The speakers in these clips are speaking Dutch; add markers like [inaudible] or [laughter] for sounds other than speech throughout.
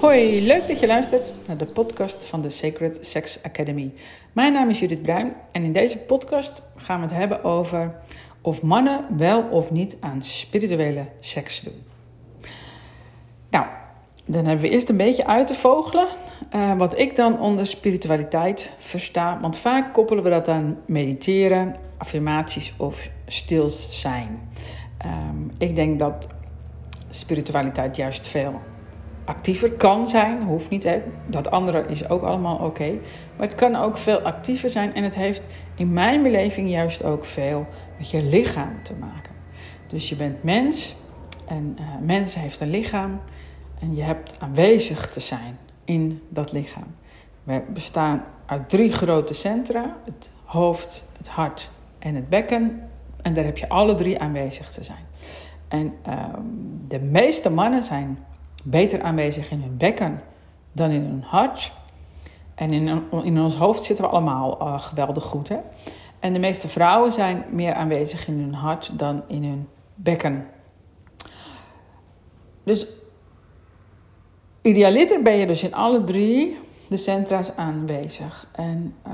Hoi, leuk dat je luistert naar de podcast van de Sacred Sex Academy. Mijn naam is Judith Bruin en in deze podcast gaan we het hebben over of mannen wel of niet aan spirituele seks doen. Dan hebben we eerst een beetje uit te vogelen uh, wat ik dan onder spiritualiteit versta. Want vaak koppelen we dat aan mediteren, affirmaties of stil zijn. Um, ik denk dat spiritualiteit juist veel actiever kan zijn. Hoeft niet, hè. dat andere is ook allemaal oké. Maar het kan ook veel actiever zijn. En het heeft in mijn beleving juist ook veel met je lichaam te maken. Dus je bent mens en uh, mens heeft een lichaam. En je hebt aanwezig te zijn in dat lichaam. We bestaan uit drie grote centra: het hoofd, het hart en het bekken. En daar heb je alle drie aanwezig te zijn. En uh, de meeste mannen zijn beter aanwezig in hun bekken dan in hun hart. En in, in ons hoofd zitten we allemaal uh, geweldig goed. Hè? En de meeste vrouwen zijn meer aanwezig in hun hart dan in hun bekken. Dus idealiter ben je dus in alle drie de centra's aanwezig. En uh,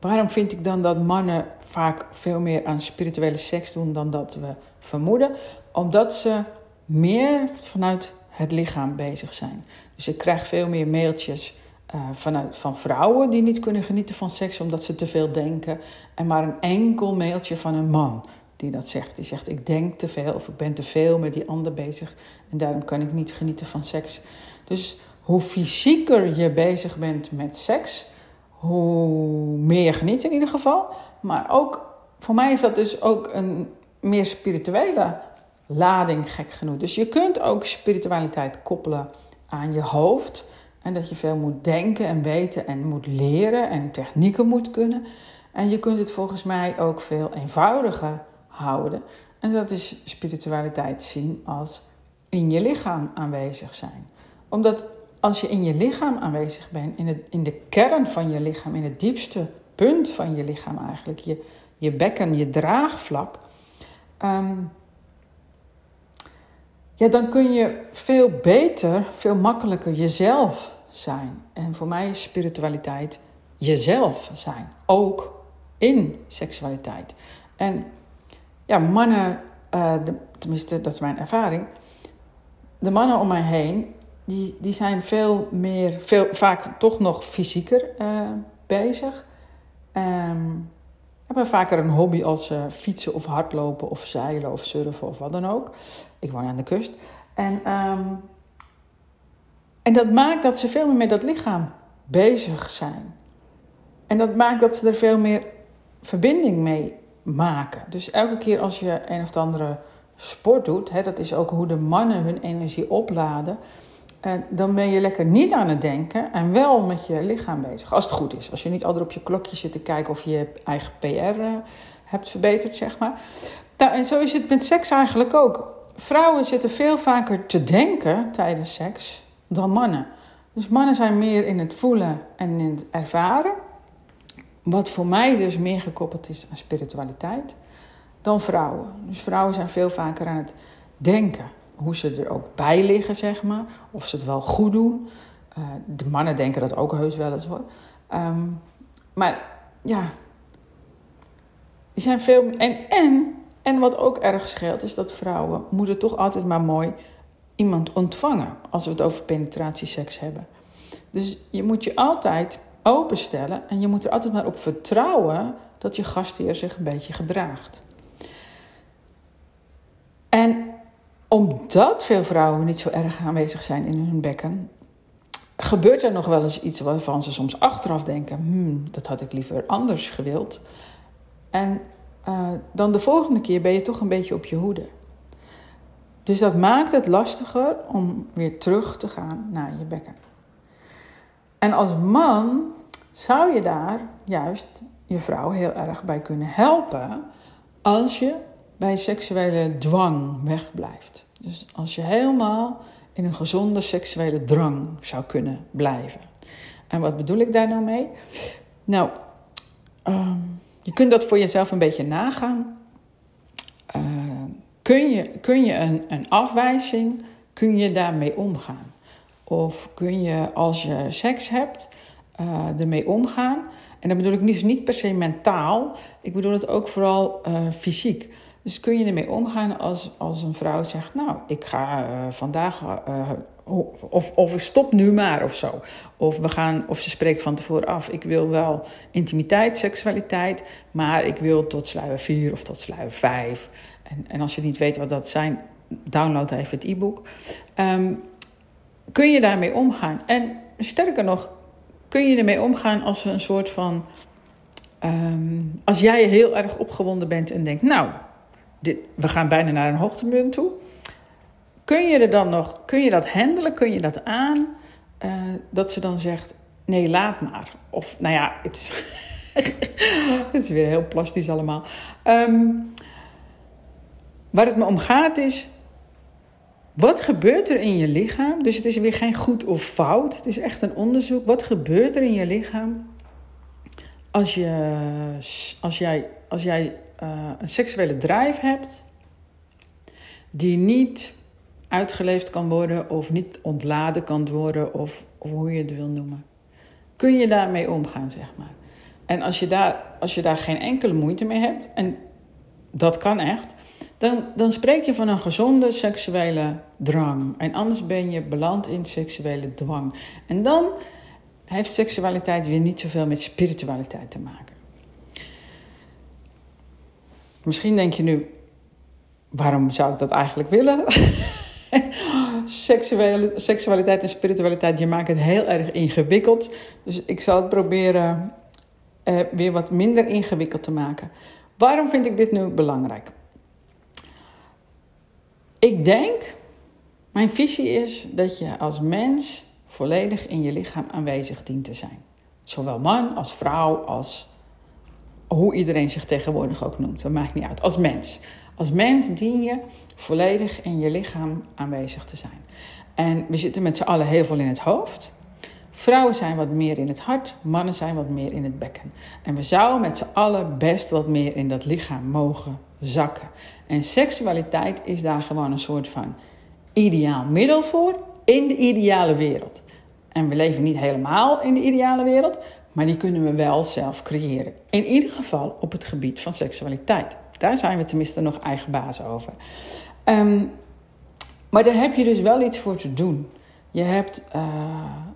waarom vind ik dan dat mannen vaak veel meer aan spirituele seks doen dan dat we vermoeden? Omdat ze meer vanuit het lichaam bezig zijn. Dus ik krijg veel meer mailtjes uh, vanuit, van vrouwen die niet kunnen genieten van seks omdat ze te veel denken. En maar een enkel mailtje van een man die dat zegt. Die zegt: Ik denk te veel of ik ben te veel met die ander bezig en daarom kan ik niet genieten van seks. Dus hoe fysieker je bezig bent met seks, hoe meer je geniet in ieder geval. Maar ook, voor mij is dat dus ook een meer spirituele lading, gek genoeg. Dus je kunt ook spiritualiteit koppelen aan je hoofd. En dat je veel moet denken en weten en moet leren en technieken moet kunnen. En je kunt het volgens mij ook veel eenvoudiger houden. En dat is spiritualiteit zien als in je lichaam aanwezig zijn. Omdat als je in je lichaam aanwezig bent, in, het, in de kern van je lichaam, in het diepste punt van je lichaam eigenlijk, je, je bekken, je draagvlak, um, ja, dan kun je veel beter, veel makkelijker jezelf zijn. En voor mij is spiritualiteit jezelf zijn, ook in seksualiteit. En ja, mannen, de, tenminste dat is mijn ervaring, de mannen om mij heen, die, die zijn veel meer, veel, vaak toch nog fysieker uh, bezig. Um, hebben vaker een hobby als uh, fietsen of hardlopen of zeilen of surfen of wat dan ook. Ik woon aan de kust. En, um, en dat maakt dat ze veel meer met dat lichaam bezig zijn. En dat maakt dat ze er veel meer verbinding mee maken. Dus elke keer als je een of andere sport doet, hè, dat is ook hoe de mannen hun energie opladen. En dan ben je lekker niet aan het denken en wel met je lichaam bezig. Als het goed is. Als je niet altijd op je klokje zit te kijken of je eigen PR eh, hebt verbeterd, zeg maar. Nou, en zo is het met seks eigenlijk ook. Vrouwen zitten veel vaker te denken tijdens seks dan mannen. Dus mannen zijn meer in het voelen en in het ervaren. Wat voor mij dus meer gekoppeld is aan spiritualiteit dan vrouwen. Dus vrouwen zijn veel vaker aan het denken hoe ze er ook bij liggen, zeg maar. Of ze het wel goed doen. Uh, de mannen denken dat ook heus wel eens hoor. Um, maar ja, die zijn veel. En, en, en wat ook erg scheelt, is dat vrouwen moeten toch altijd maar mooi iemand ontvangen als we het over penetratieseks hebben. Dus je moet je altijd openstellen en je moet er altijd maar op vertrouwen dat je gastheer zich een beetje gedraagt. En omdat veel vrouwen niet zo erg aanwezig zijn in hun bekken, gebeurt er nog wel eens iets waarvan ze soms achteraf denken: hmm, dat had ik liever anders gewild. En uh, dan de volgende keer ben je toch een beetje op je hoede. Dus dat maakt het lastiger om weer terug te gaan naar je bekken. En als man zou je daar juist je vrouw heel erg bij kunnen helpen als je bij seksuele dwang wegblijft. Dus als je helemaal in een gezonde seksuele drang zou kunnen blijven. En wat bedoel ik daar nou mee? Nou, ehm, je kunt dat voor jezelf een beetje nagaan. Uh, kun je, kun je een, een afwijzing, kun je daarmee omgaan? Of kun je als je seks hebt, uh, ermee omgaan? En dan bedoel ik niet, per se mentaal, ik bedoel het ook vooral uh, fysiek. Dus kun je ermee omgaan als, als een vrouw zegt: Nou, ik ga uh, vandaag. Of, of ik stop nu maar of zo. Of, we gaan, of ze spreekt van tevoren af: Ik wil wel intimiteit, seksualiteit. Maar ik wil tot sluier 4 of tot sluier 5. En, en als je niet weet wat dat zijn, download even het e-book. Um, kun je daarmee omgaan? En sterker nog, kun je ermee omgaan als een soort van. Um, als jij heel erg opgewonden bent en denkt: Nou dit, we gaan bijna naar een hoogtepunt toe. Kun je er dan nog, kun je dat handelen, kun je dat aan? Uh, dat ze dan zegt, nee, laat maar. Of, nou ja, het is, [laughs] weer heel plastisch allemaal. Um, waar het me om gaat is, wat gebeurt er in je lichaam? Dus het is weer geen goed of fout. Het is echt een onderzoek. Wat gebeurt er in je lichaam als, je, als, jij, als jij uh, een seksuele drive hebt die niet uitgeleefd kan worden of niet ontladen kan worden of, of, hoe je het wil noemen. Kun je daarmee omgaan, zeg maar. En als je daar, als je daar geen enkele moeite mee hebt, en dat kan echt, dan, dan spreek je van een gezonde seksuele drang. En anders ben je beland in seksuele dwang. En dan heeft seksualiteit weer niet zoveel met spiritualiteit te maken. Misschien denk je nu, waarom zou ik dat eigenlijk willen? [laughs] Seksualiteit en spiritualiteit, je maakt het heel erg ingewikkeld. Dus ik zal het proberen uh, weer wat minder ingewikkeld te maken. Waarom vind ik dit nu belangrijk? Ik denk, mijn visie is dat je als mens volledig in je lichaam aanwezig dient te zijn. Zowel man als vrouw als hoe iedereen zich tegenwoordig ook noemt. Dat maakt niet uit. Als mens. Als mens dien je volledig in je lichaam aanwezig te zijn. En we zitten met z'n allen heel veel in het hoofd. Vrouwen zijn wat meer in het hart, mannen zijn wat meer in het bekken. En we zouden met z'n allen best wat meer in dat lichaam mogen zakken. En seksualiteit is daar gewoon een soort van ideaal middel voor in de ideale wereld. En we leven niet helemaal in de ideale wereld, maar die kunnen we wel zelf creëren. In ieder geval op het gebied van seksualiteit. Daar zijn we tenminste nog eigen baas over. Um, maar daar heb je dus wel iets voor te doen. Je hebt uh,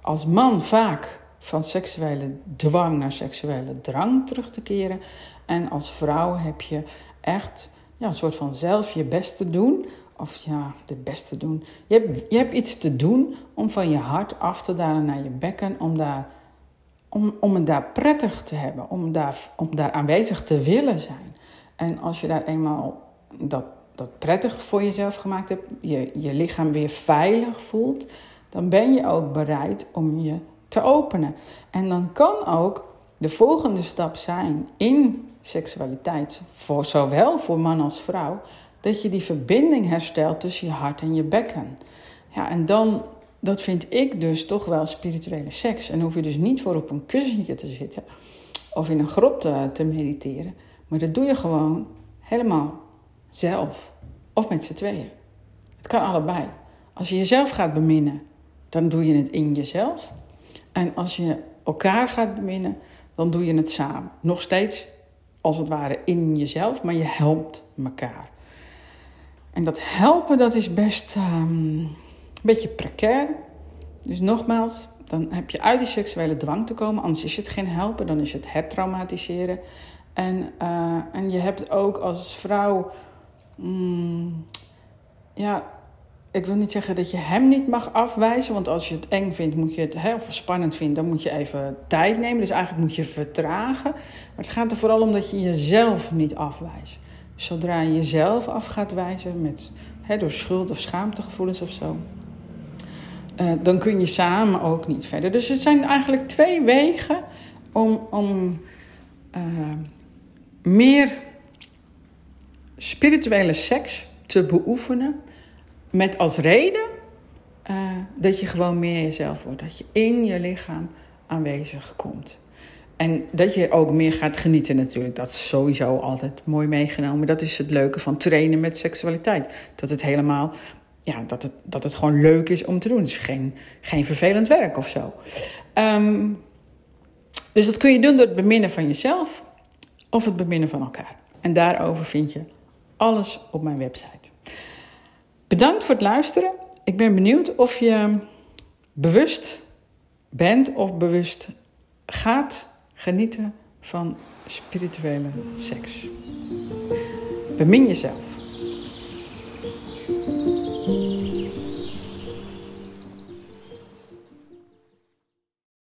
als man vaak van seksuele dwang naar seksuele drang terug te keren. En als vrouw heb je echt ja, een soort van zelf je best te doen. Of ja, de beste doen. Je hebt, je hebt iets te doen om van je hart af te dalen naar je bekken. Om daar om, om het daar prettig te hebben, om daar, om daar aanwezig te willen zijn. En als je daar eenmaal dat, dat prettig voor jezelf gemaakt hebt, je, je lichaam weer veilig voelt, dan ben je ook bereid om je te openen. En dan kan ook de volgende stap zijn in seksualiteit, voor, zowel voor man als vrouw, dat je die verbinding herstelt tussen je hart en je bekken. Ja, en dan dat vind ik dus toch wel spirituele seks. En hoef je dus niet voor op een kussentje te zitten of in een grot te, te mediteren. Maar dat doe je gewoon helemaal zelf of met z'n tweeën. Het kan allebei. Als je jezelf gaat beminnen, dan doe je het in jezelf. En als je elkaar gaat beminnen, dan doe je het samen. Nog steeds, als het ware, in jezelf, maar je helpt elkaar. En dat helpen, dat is best um, beetje precair. Dus nogmaals, dan heb je uit die seksuele dwang te komen. Anders is het geen helpen, dan is het hertraumatiseren. En, uh, en je hebt ook als vrouw... Mm, ja, ik wil niet zeggen dat je hem niet mag afwijzen. Want als je het eng vindt, moet je het, of spannend vindt, dan moet je even tijd nemen. Dus eigenlijk moet je vertragen. Maar het gaat er vooral om dat je jezelf niet afwijst. Zodra je jezelf af gaat wijzen met, door schuld of schaamtegevoelens of zo, uh, dan kun je samen ook niet verder. Dus het zijn eigenlijk twee wegen om, om uh, meer spirituele seks te beoefenen. Met als reden uh, dat je gewoon meer jezelf wordt. Dat je in je lichaam aanwezig komt. En dat je ook meer gaat genieten natuurlijk. Dat is sowieso altijd mooi meegenomen. Dat is het leuke van trainen met seksualiteit. Dat het helemaal, ja, dat het, dat het gewoon leuk is om te doen. Het is geen, geen vervelend werk of zo. Ehm, dus dat kun je doen door het beminnen van jezelf of het beminnen van elkaar. En daarover vind je alles op mijn website. Bedankt voor het luisteren. Ik ben benieuwd of je bewust bent of bewust gaat genieten van spirituele seks. Bemin jezelf.